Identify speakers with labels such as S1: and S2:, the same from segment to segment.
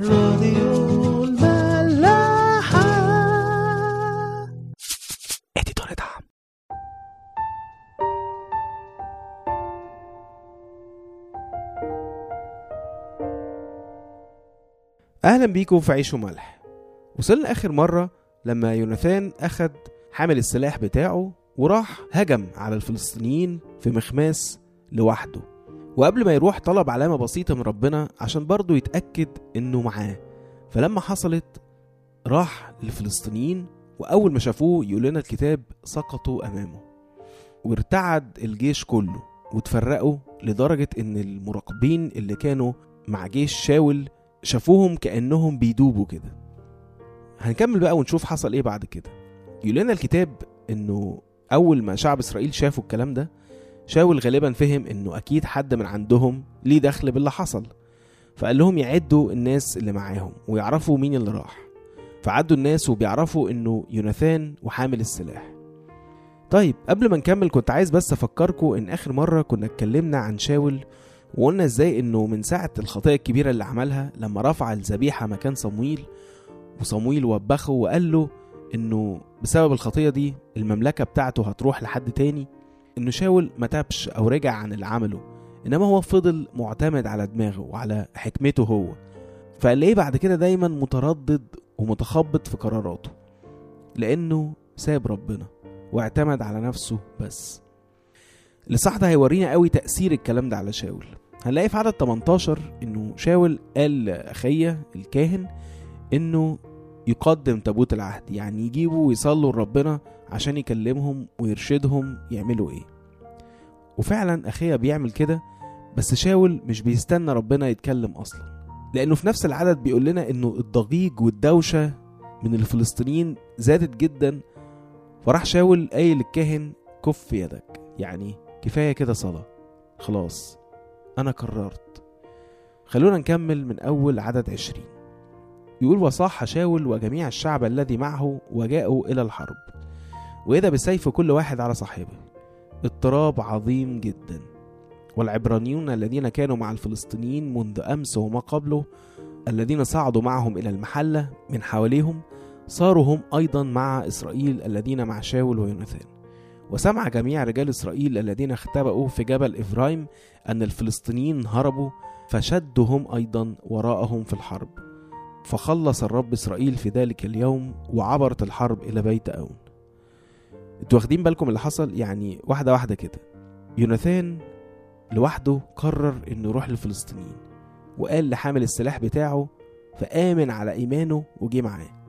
S1: راديو الملاحة.
S2: اديتور دعم. أهلا بيكم في عيش وملح. وصلنا آخر مرة لما يوناثان اخد حامل السلاح بتاعه وراح هجم على الفلسطينيين في مخماس لوحده. وقبل ما يروح طلب علامة بسيطة من ربنا عشان برضه يتأكد إنه معاه. فلما حصلت راح للفلسطينيين وأول ما شافوه يقول لنا الكتاب سقطوا أمامه. وارتعد الجيش كله وتفرقوا لدرجة إن المراقبين اللي كانوا مع جيش شاول شافوهم كأنهم بيدوبوا كده. هنكمل بقى ونشوف حصل إيه بعد كده. يقول لنا الكتاب إنه أول ما شعب إسرائيل شافوا الكلام ده شاول غالبا فهم إنه أكيد حد من عندهم ليه دخل باللي حصل. فقال لهم يعدوا الناس اللي معاهم ويعرفوا مين اللي راح. فعدوا الناس وبيعرفوا إنه يوناثان وحامل السلاح. طيب قبل ما نكمل كنت عايز بس أفكركم إن آخر مرة كنا اتكلمنا عن شاول وقلنا إزاي إنه من ساعة الخطيه الكبيرة اللي عملها لما رفع الذبيحة مكان صمويل وصمويل وبخه وقال له إنه بسبب الخطية دي المملكة بتاعته هتروح لحد تاني إنه شاول ما تابش أو رجع عن اللي عمله إنما هو فضل معتمد على دماغه وعلى حكمته هو. فقال بعد كده دايما متردد ومتخبط في قراراته؟ لأنه ساب ربنا واعتمد على نفسه بس. الإصحاح ده هيورينا قوي تأثير الكلام ده على شاول. هنلاقي في عدد 18 إنه شاول قال لأخية الكاهن إنه يقدم تابوت العهد يعني يجيبوا ويصلوا لربنا عشان يكلمهم ويرشدهم يعملوا إيه. وفعلا اخيه بيعمل كده بس شاول مش بيستنى ربنا يتكلم أصلا. لأنه في نفس العدد بيقول لنا إنه الضجيج والدوشة من الفلسطينيين زادت جدا فراح شاول قايل للكاهن كف يدك يعني كفاية كده صلاة. خلاص أنا قررت. خلونا نكمل من أول عدد عشرين. يقول وصاح شاول وجميع الشعب الذي معه وجاءوا إلى الحرب وإذا بسيف كل واحد على صاحبه. اضطراب عظيم جدا. والعبرانيون الذين كانوا مع الفلسطينيين منذ أمس وما قبله الذين صعدوا معهم إلى المحلة من حواليهم صاروا هم أيضا مع إسرائيل الذين مع شاول ويوناثان. وسمع جميع رجال إسرائيل الذين اختبأوا في جبل افرايم أن الفلسطينيين هربوا فشدوا هم أيضا وراءهم في الحرب. فخلص الرب إسرائيل في ذلك اليوم وعبرت الحرب إلى بيت أون. أنتوا واخدين بالكم اللي حصل؟ يعني واحدة واحدة كده. يوناثان لوحده قرر إنه يروح للفلسطينيين وقال لحامل السلاح بتاعه فآمن على إيمانه وجي معاه.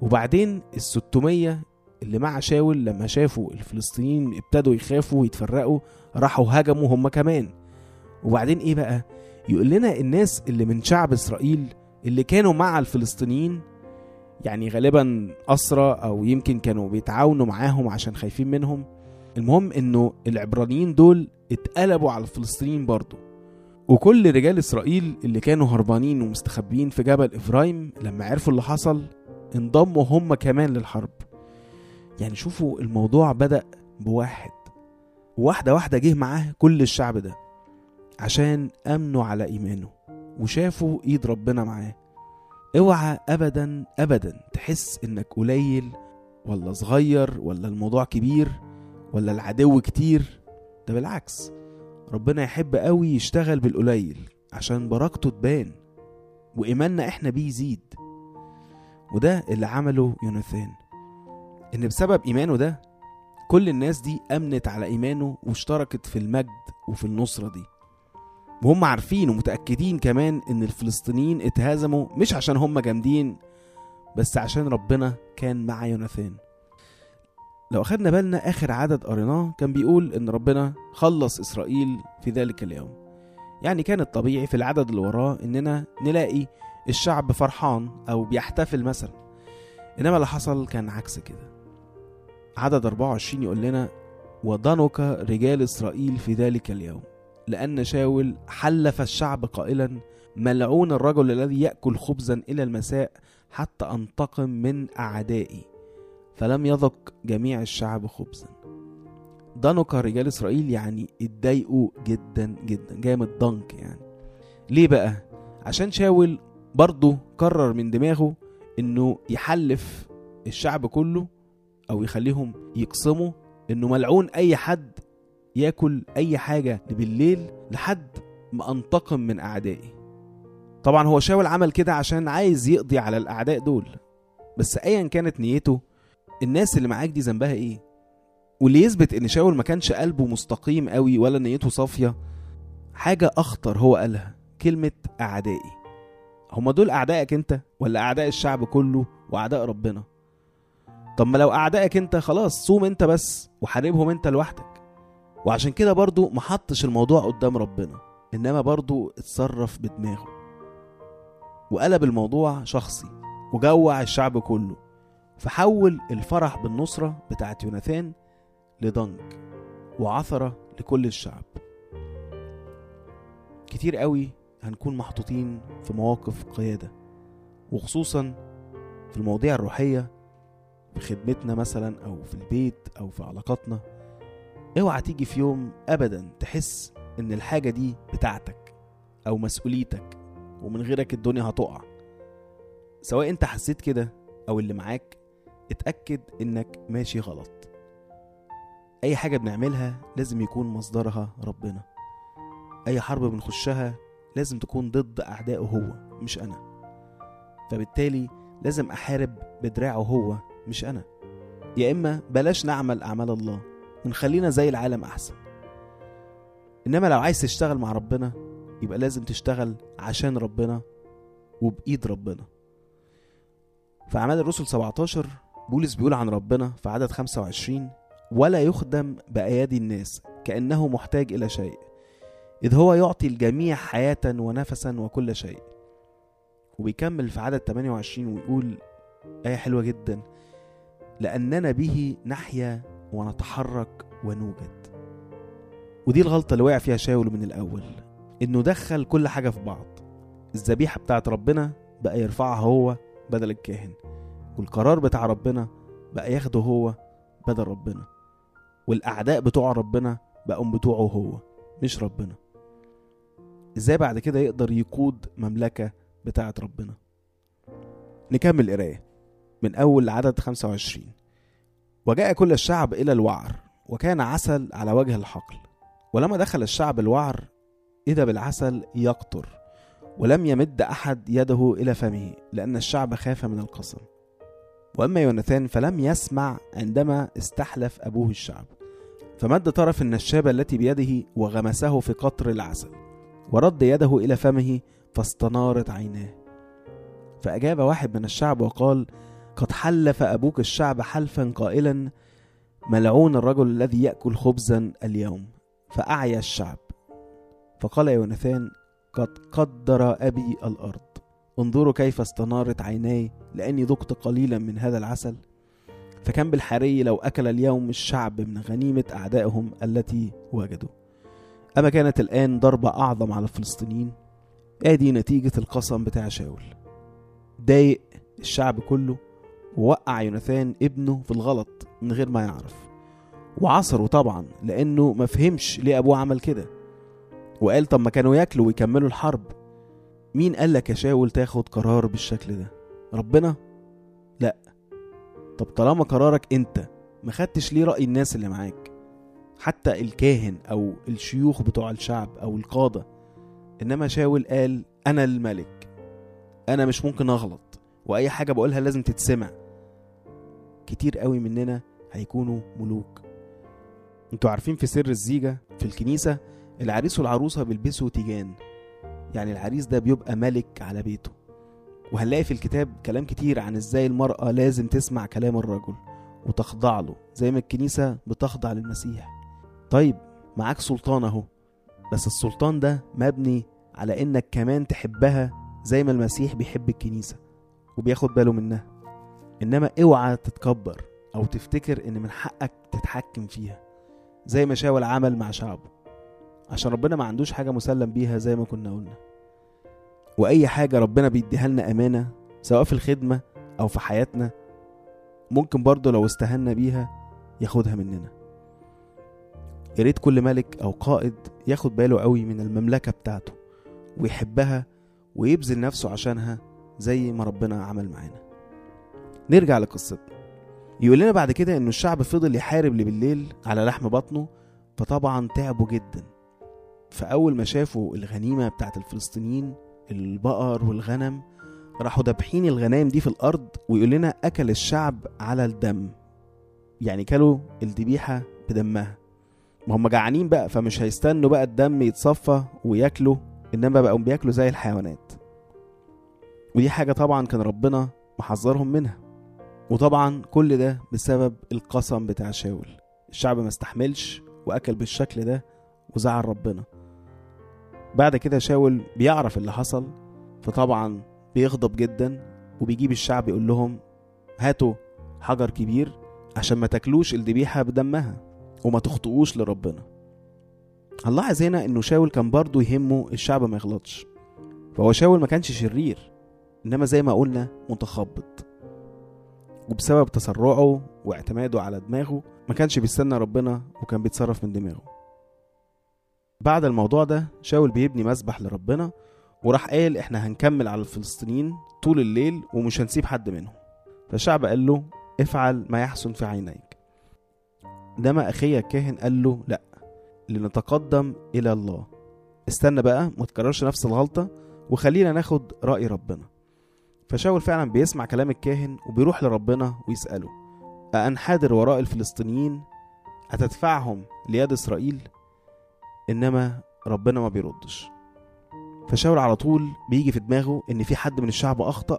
S2: وبعدين الستمية اللي مع شاول لما شافوا الفلسطينيين ابتدوا يخافوا ويتفرقوا راحوا هجموا هم كمان. وبعدين إيه بقى؟ يقول لنا الناس اللي من شعب إسرائيل اللي كانوا مع الفلسطينيين يعني غالبا أسرى أو يمكن كانوا بيتعاونوا معاهم عشان خايفين منهم. المهم إنه العبرانيين دول اتقلبوا على الفلسطينيين برضه وكل رجال إسرائيل اللي كانوا هربانين ومستخبيين في جبل افرايم لما عرفوا اللي حصل انضموا هم كمان للحرب. يعني شوفوا الموضوع بدأ بواحد. واحدة واحدة جه معاه كل الشعب ده عشان أمنوا على إيمانه وشافوا إيد ربنا معاه. اوعى ابدا ابدا تحس إنك قليل ولا صغير ولا الموضوع كبير ولا العدو كتير. ده بالعكس ربنا يحب قوي يشتغل بالقليل عشان بركته تبان وإيماننا إحنا بيه يزيد. وده اللي عمله يوناثان. إن بسبب إيمانه ده كل الناس دي أمنت على إيمانه واشتركت في المجد وفي النصرة دي. وهم عارفين ومتأكدين كمان إن الفلسطينيين اتهزموا مش عشان هم جامدين بس عشان ربنا كان مع يوناثان. لو أخدنا بالنا آخر عدد قريناه كان بيقول إن ربنا خلص إسرائيل في ذلك اليوم. يعني كان الطبيعي في العدد اللي وراه إننا نلاقي الشعب فرحان أو بيحتفل مثلا. إنما اللي حصل كان عكس كده. عدد 24 يقول لنا وضنك رجال إسرائيل في ذلك اليوم. لأن شاول حلف الشعب قائلا ملعون الرجل الذي يأكل خبزا إلى المساء حتى أنتقم من أعدائي فلم يذق جميع الشعب خبزا. ضنك رجال إسرائيل يعني اتضايقوا جدا جدا جاي من الضنك يعني. ليه بقى؟ عشان شاول برضه قرر من دماغه إنه يحلف الشعب كله أو يخليهم يقسموا إنه ملعون أي حد ياكل أي حاجة بالليل لحد ما انتقم من أعدائي. طبعا هو شاول عمل كده عشان عايز يقضي على الأعداء دول. بس ايا كانت نيته الناس اللي معاك دي ذنبها إيه؟ واللي يثبت إن شاول ما كانش قلبه مستقيم قوي ولا نيته صافية حاجة أخطر هو قالها كلمة أعدائي. هما دول أعدائك أنت ولا أعداء الشعب كله وأعداء ربنا؟ طب ما لو أعدائك أنت خلاص صوم أنت بس وحاربهم أنت لوحدك. وعشان كده برضو ما حطش الموضوع قدام ربنا إنما برضو اتصرف بدماغه. وقلب الموضوع شخصي وجوع الشعب كله. فحول الفرح بالنصرة بتاعت يوناثان لضنك وعثرة لكل الشعب. كتير قوي هنكون محطوطين في مواقف قيادة وخصوصا في المواضيع الروحية في خدمتنا مثلا أو في البيت أو في علاقاتنا. اوعى تيجي في يوم أبدا تحس إن الحاجة دي بتاعتك أو مسؤوليتك ومن غيرك الدنيا هتقع. سواء انت حسيت كده أو اللي معاك اتأكد إنك ماشي غلط. أي حاجة بنعملها لازم يكون مصدرها ربنا. أي حرب بنخشها لازم تكون ضد أعدائه هو مش أنا. فبالتالي لازم أحارب بدراعه هو مش أنا. يا إما بلاش نعمل أعمال الله ونخلينا زي العالم أحسن. إنما لو عايز تشتغل مع ربنا يبقى لازم تشتغل عشان ربنا وبإيد ربنا. في أعمال الرسل 17 بولس بيقول عن ربنا في عدد 25 ولا يخدم بأيادي الناس كأنه محتاج إلى شيء إذ هو يعطي الجميع حياة ونفسا وكل شيء. وبيكمل في عدد 28 ويقول آية حلوة جدا لأننا به نحيا ونتحرك ونوجد. ودي الغلطة اللي وقع فيها شاول من الأول إنه دخل كل حاجة في بعض. الذبيحة بتاعت ربنا بقى يرفعها هو بدل الكاهن والقرار بتاع ربنا بقى ياخده هو بدل ربنا والأعداء بتوع ربنا بقوا بتوعه هو مش ربنا. إزاي بعد كده يقدر يقود مملكة بتاعة ربنا؟ نكمل قراية من أول عدد 25 وجاء كل الشعب إلى الوعر وكان عسل على وجه الحقل. ولما دخل الشعب الوعر إذا بالعسل يقطر ولم يمد أحد يده إلى فمه لأن الشعب خاف من القسم. وأما يوناثان فلم يسمع عندما استحلف أبوه الشعب. فمد طرف النشابة التي بيده وغمسه في قطر العسل ورد يده إلى فمه فاستنارت عيناه. فأجاب واحد من الشعب وقال قد حلف أبوك الشعب حلفا قائلا ملعون الرجل الذي يأكل خبزا اليوم فأعيا الشعب. فقال يوناثان قد قدر أبي الأرض. انظروا كيف استنارت عيناي لأني ذقت قليلا من هذا العسل. فكان بالحري لو أكل اليوم الشعب من غنيمة أعدائهم التي وجدوا. أما كانت الآن ضربة أعظم على الفلسطينيين آدي نتيجة القسم بتاع شاول. ضايق الشعب كله ووقع يوناثان ابنه في الغلط من غير ما يعرف. وعصره طبعا لأنه ما فهمش ليه أبوه عمل كده. وقال طب ما كانوا ياكلوا ويكملوا الحرب. مين قال لك يا شاول تاخد قرار بالشكل ده؟ ربنا؟ لا. طب طالما قرارك أنت ما خدتش ليه رأي الناس اللي معاك؟ حتى الكاهن أو الشيوخ بتوع الشعب أو القادة. إنما شاول قال أنا الملك. أنا مش ممكن أغلط. وأي حاجة بقولها لازم تتسمع. كتير قوي مننا هيكونوا ملوك. أنتوا عارفين في سر الزيجة في الكنيسة العريس والعروسة بيلبسوا تيجان. يعني العريس ده بيبقى ملك على بيته. وهنلاقي في الكتاب كلام كتير عن إزاي المرأة لازم تسمع كلام الرجل وتخضع له زي ما الكنيسة بتخضع للمسيح. طيب معاك سلطان أهو. بس السلطان ده مبني على إنك كمان تحبها زي ما المسيح بيحب الكنيسة. وبياخد باله منها. إنما اوعى تتكبر أو تفتكر إن من حقك تتحكم فيها. زي ما شاول عمل مع شعبه. عشان ربنا ما عندوش حاجة مسلم بيها زي ما كنا قلنا. وأي حاجة ربنا بيديها لنا أمانة سواء في الخدمة أو في حياتنا ممكن برضه لو استهنا بيها ياخدها مننا. يا ريت كل ملك أو قائد ياخد باله قوي من المملكة بتاعته ويحبها ويبذل نفسه عشانها زي ما ربنا عمل معانا. نرجع لقصتنا يقول لنا بعد كده إنه الشعب فضل يحارب لي بالليل على لحم بطنه فطبعا تعبوا جدا. فأول ما شافوا الغنيمة بتاعت الفلسطينيين البقر والغنم راحوا دابحين الغنايم دي في الأرض ويقول لنا أكل الشعب على الدم. يعني كلوا الذبيحة بدمها. ما هم جعانين بقى فمش هيستنوا بقى الدم يتصفى وياكلوا إنما بقوا بياكلوا زي الحيوانات. ودي حاجة طبعا كان ربنا محذرهم منها. وطبعا كل ده بسبب القسم بتاع شاول. الشعب ما استحملش وأكل بالشكل ده وزعل ربنا. بعد كده شاول بيعرف اللي حصل فطبعا بيغضب جدا وبيجيب الشعب يقول لهم هاتوا حجر كبير عشان ما تاكلوش الذبيحة بدمها وما تخطئوش لربنا. هنلاحظ هنا إنه شاول كان برضه يهمه الشعب ما يغلطش. فهو شاول ما كانش شرير. إنما زي ما قلنا متخبط. وبسبب تسرعه واعتماده على دماغه ما كانش بيستنى ربنا وكان بيتصرف من دماغه. بعد الموضوع ده شاول بيبني مسبح لربنا وراح قال إحنا هنكمل على الفلسطينيين طول الليل ومش هنسيب حد منهم. فالشعب قال له افعل ما يحسن في عينيك. إنما أخي الكاهن قال له لا لنتقدم إلى الله. استنى بقى ما تكررش نفس الغلطة وخلينا ناخد رأي ربنا. فشاول فعلا بيسمع كلام الكاهن وبيروح لربنا ويسأله أأنحدر وراء الفلسطينيين؟ أتدفعهم ليد إسرائيل؟ إنما ربنا ما بيردش. فشاول على طول بيجي في دماغه إن في حد من الشعب أخطأ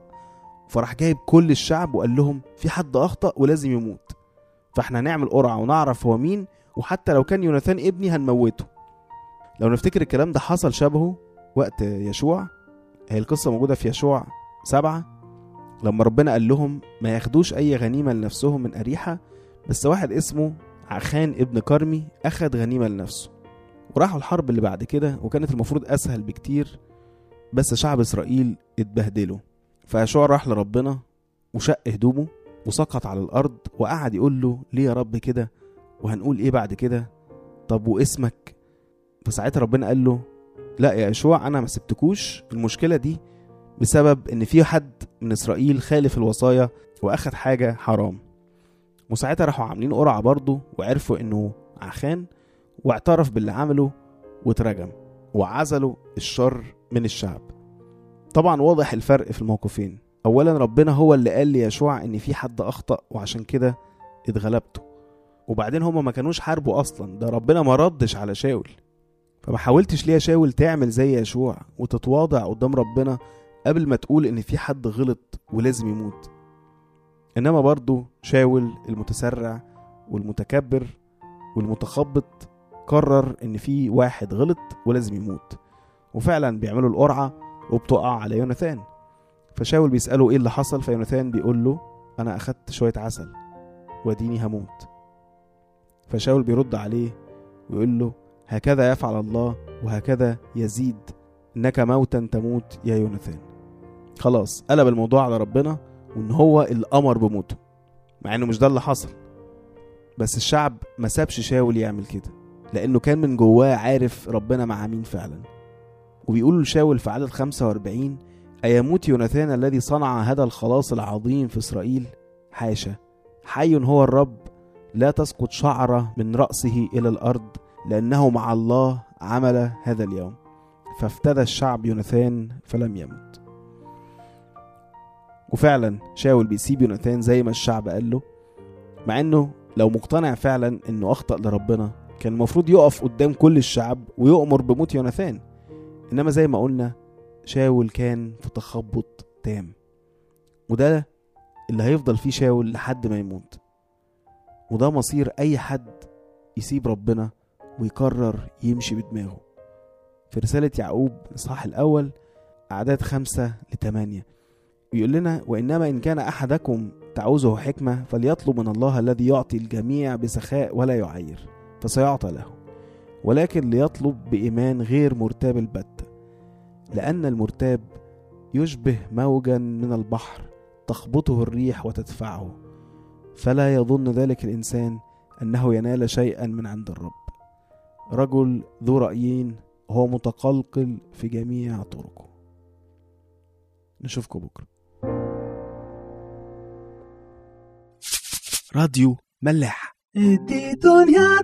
S2: فراح جايب كل الشعب وقال لهم في حد أخطأ ولازم يموت. فإحنا هنعمل قرعة ونعرف هو مين وحتى لو كان يوناثان ابني هنموته. لو نفتكر الكلام ده حصل شبهه وقت يشوع هي القصة موجودة في يشوع سبعة لما ربنا قال لهم ما ياخدوش أي غنيمة لنفسهم من أريحة بس واحد اسمه عخان ابن كرمي أخد غنيمة لنفسه. وراحوا الحرب اللي بعد كده وكانت المفروض أسهل بكتير بس شعب إسرائيل اتبهدلوا. فيشوع راح لربنا وشق هدومه وسقط على الأرض وقعد يقول له ليه يا رب كده؟ وهنقول إيه بعد كده؟ طب واسمك؟ فساعتها ربنا قال له لا يا يشوع أنا ما سبتكوش المشكلة دي بسبب إن في حد من إسرائيل خالف الوصايا وأخد حاجة حرام. وساعتها راحوا عاملين قرعة برضه وعرفوا إنه عخان واعترف باللي عمله واترجم وعزلوا الشر من الشعب. طبعا واضح الفرق في الموقفين. اولا ربنا هو اللي قال ليشوع إن في حد أخطأ وعشان كده اتغلبته وبعدين هما ما كانوش حاربوا أصلا. ده ربنا ما ردش على شاول. فما حاولتش ليه شاول تعمل زي يشوع وتتواضع قدام ربنا قبل ما تقول إن في حد غلط ولازم يموت. إنما برضو شاول المتسرع والمتكبر والمتخبط قرر إن في واحد غلط ولازم يموت. وفعلا بيعملوا القرعة وبتقع على يوناثان. فشاول بيسأله إيه اللي حصل فيوناثان بيقول له أنا أخدت شوية عسل وأديني هموت. فشاول بيرد عليه ويقول له هكذا يفعل الله وهكذا يزيد إنك موتا تموت يا يوناثان. خلاص قلب الموضوع على ربنا وإن هو اللي أمر بموته مع إنه مش ده اللي حصل. بس الشعب ما سابش شاول يعمل كده لأنه كان من جواه عارف ربنا مع مين فعلا. وبيقول لشاول في عدد 45 أيموت يوناثان الذي صنع هذا الخلاص العظيم في إسرائيل؟ حاشا. حي هو الرب لا تسقط شعرة من رأسه إلى الأرض لأنه مع الله عمل هذا اليوم. فافتدى الشعب يوناثان فلم يمت. وفعلا شاول بيسيب يوناثان زي ما الشعب قال له مع إنه لو مقتنع فعلا إنه أخطأ لربنا كان المفروض يقف قدام كل الشعب ويؤمر بموت يوناثان. إنما زي ما قلنا شاول كان في تخبط تام. وده اللي هيفضل فيه شاول لحد ما يموت. وده مصير أي حد يسيب ربنا ويقرر يمشي بدماغه. في رسالة يعقوب الإصحاح الأول أعداد خمسة لتمانية. بيقول لنا وإنما إن كان أحدكم تعوزه حكمة فليطلب من الله الذي يعطي الجميع بسخاء ولا يعير فسيعطى له ولكن ليطلب بإيمان غير مرتاب البتة لأن المرتاب يشبه موجا من البحر تخبطه الريح وتدفعه فلا يظن ذلك الإنسان أنه ينال شيئا من عند الرب. رجل ذو رأيين هو متقلقل في جميع طرقه. نشوفكم بكرة.
S1: راديو ملاح. دي دنيا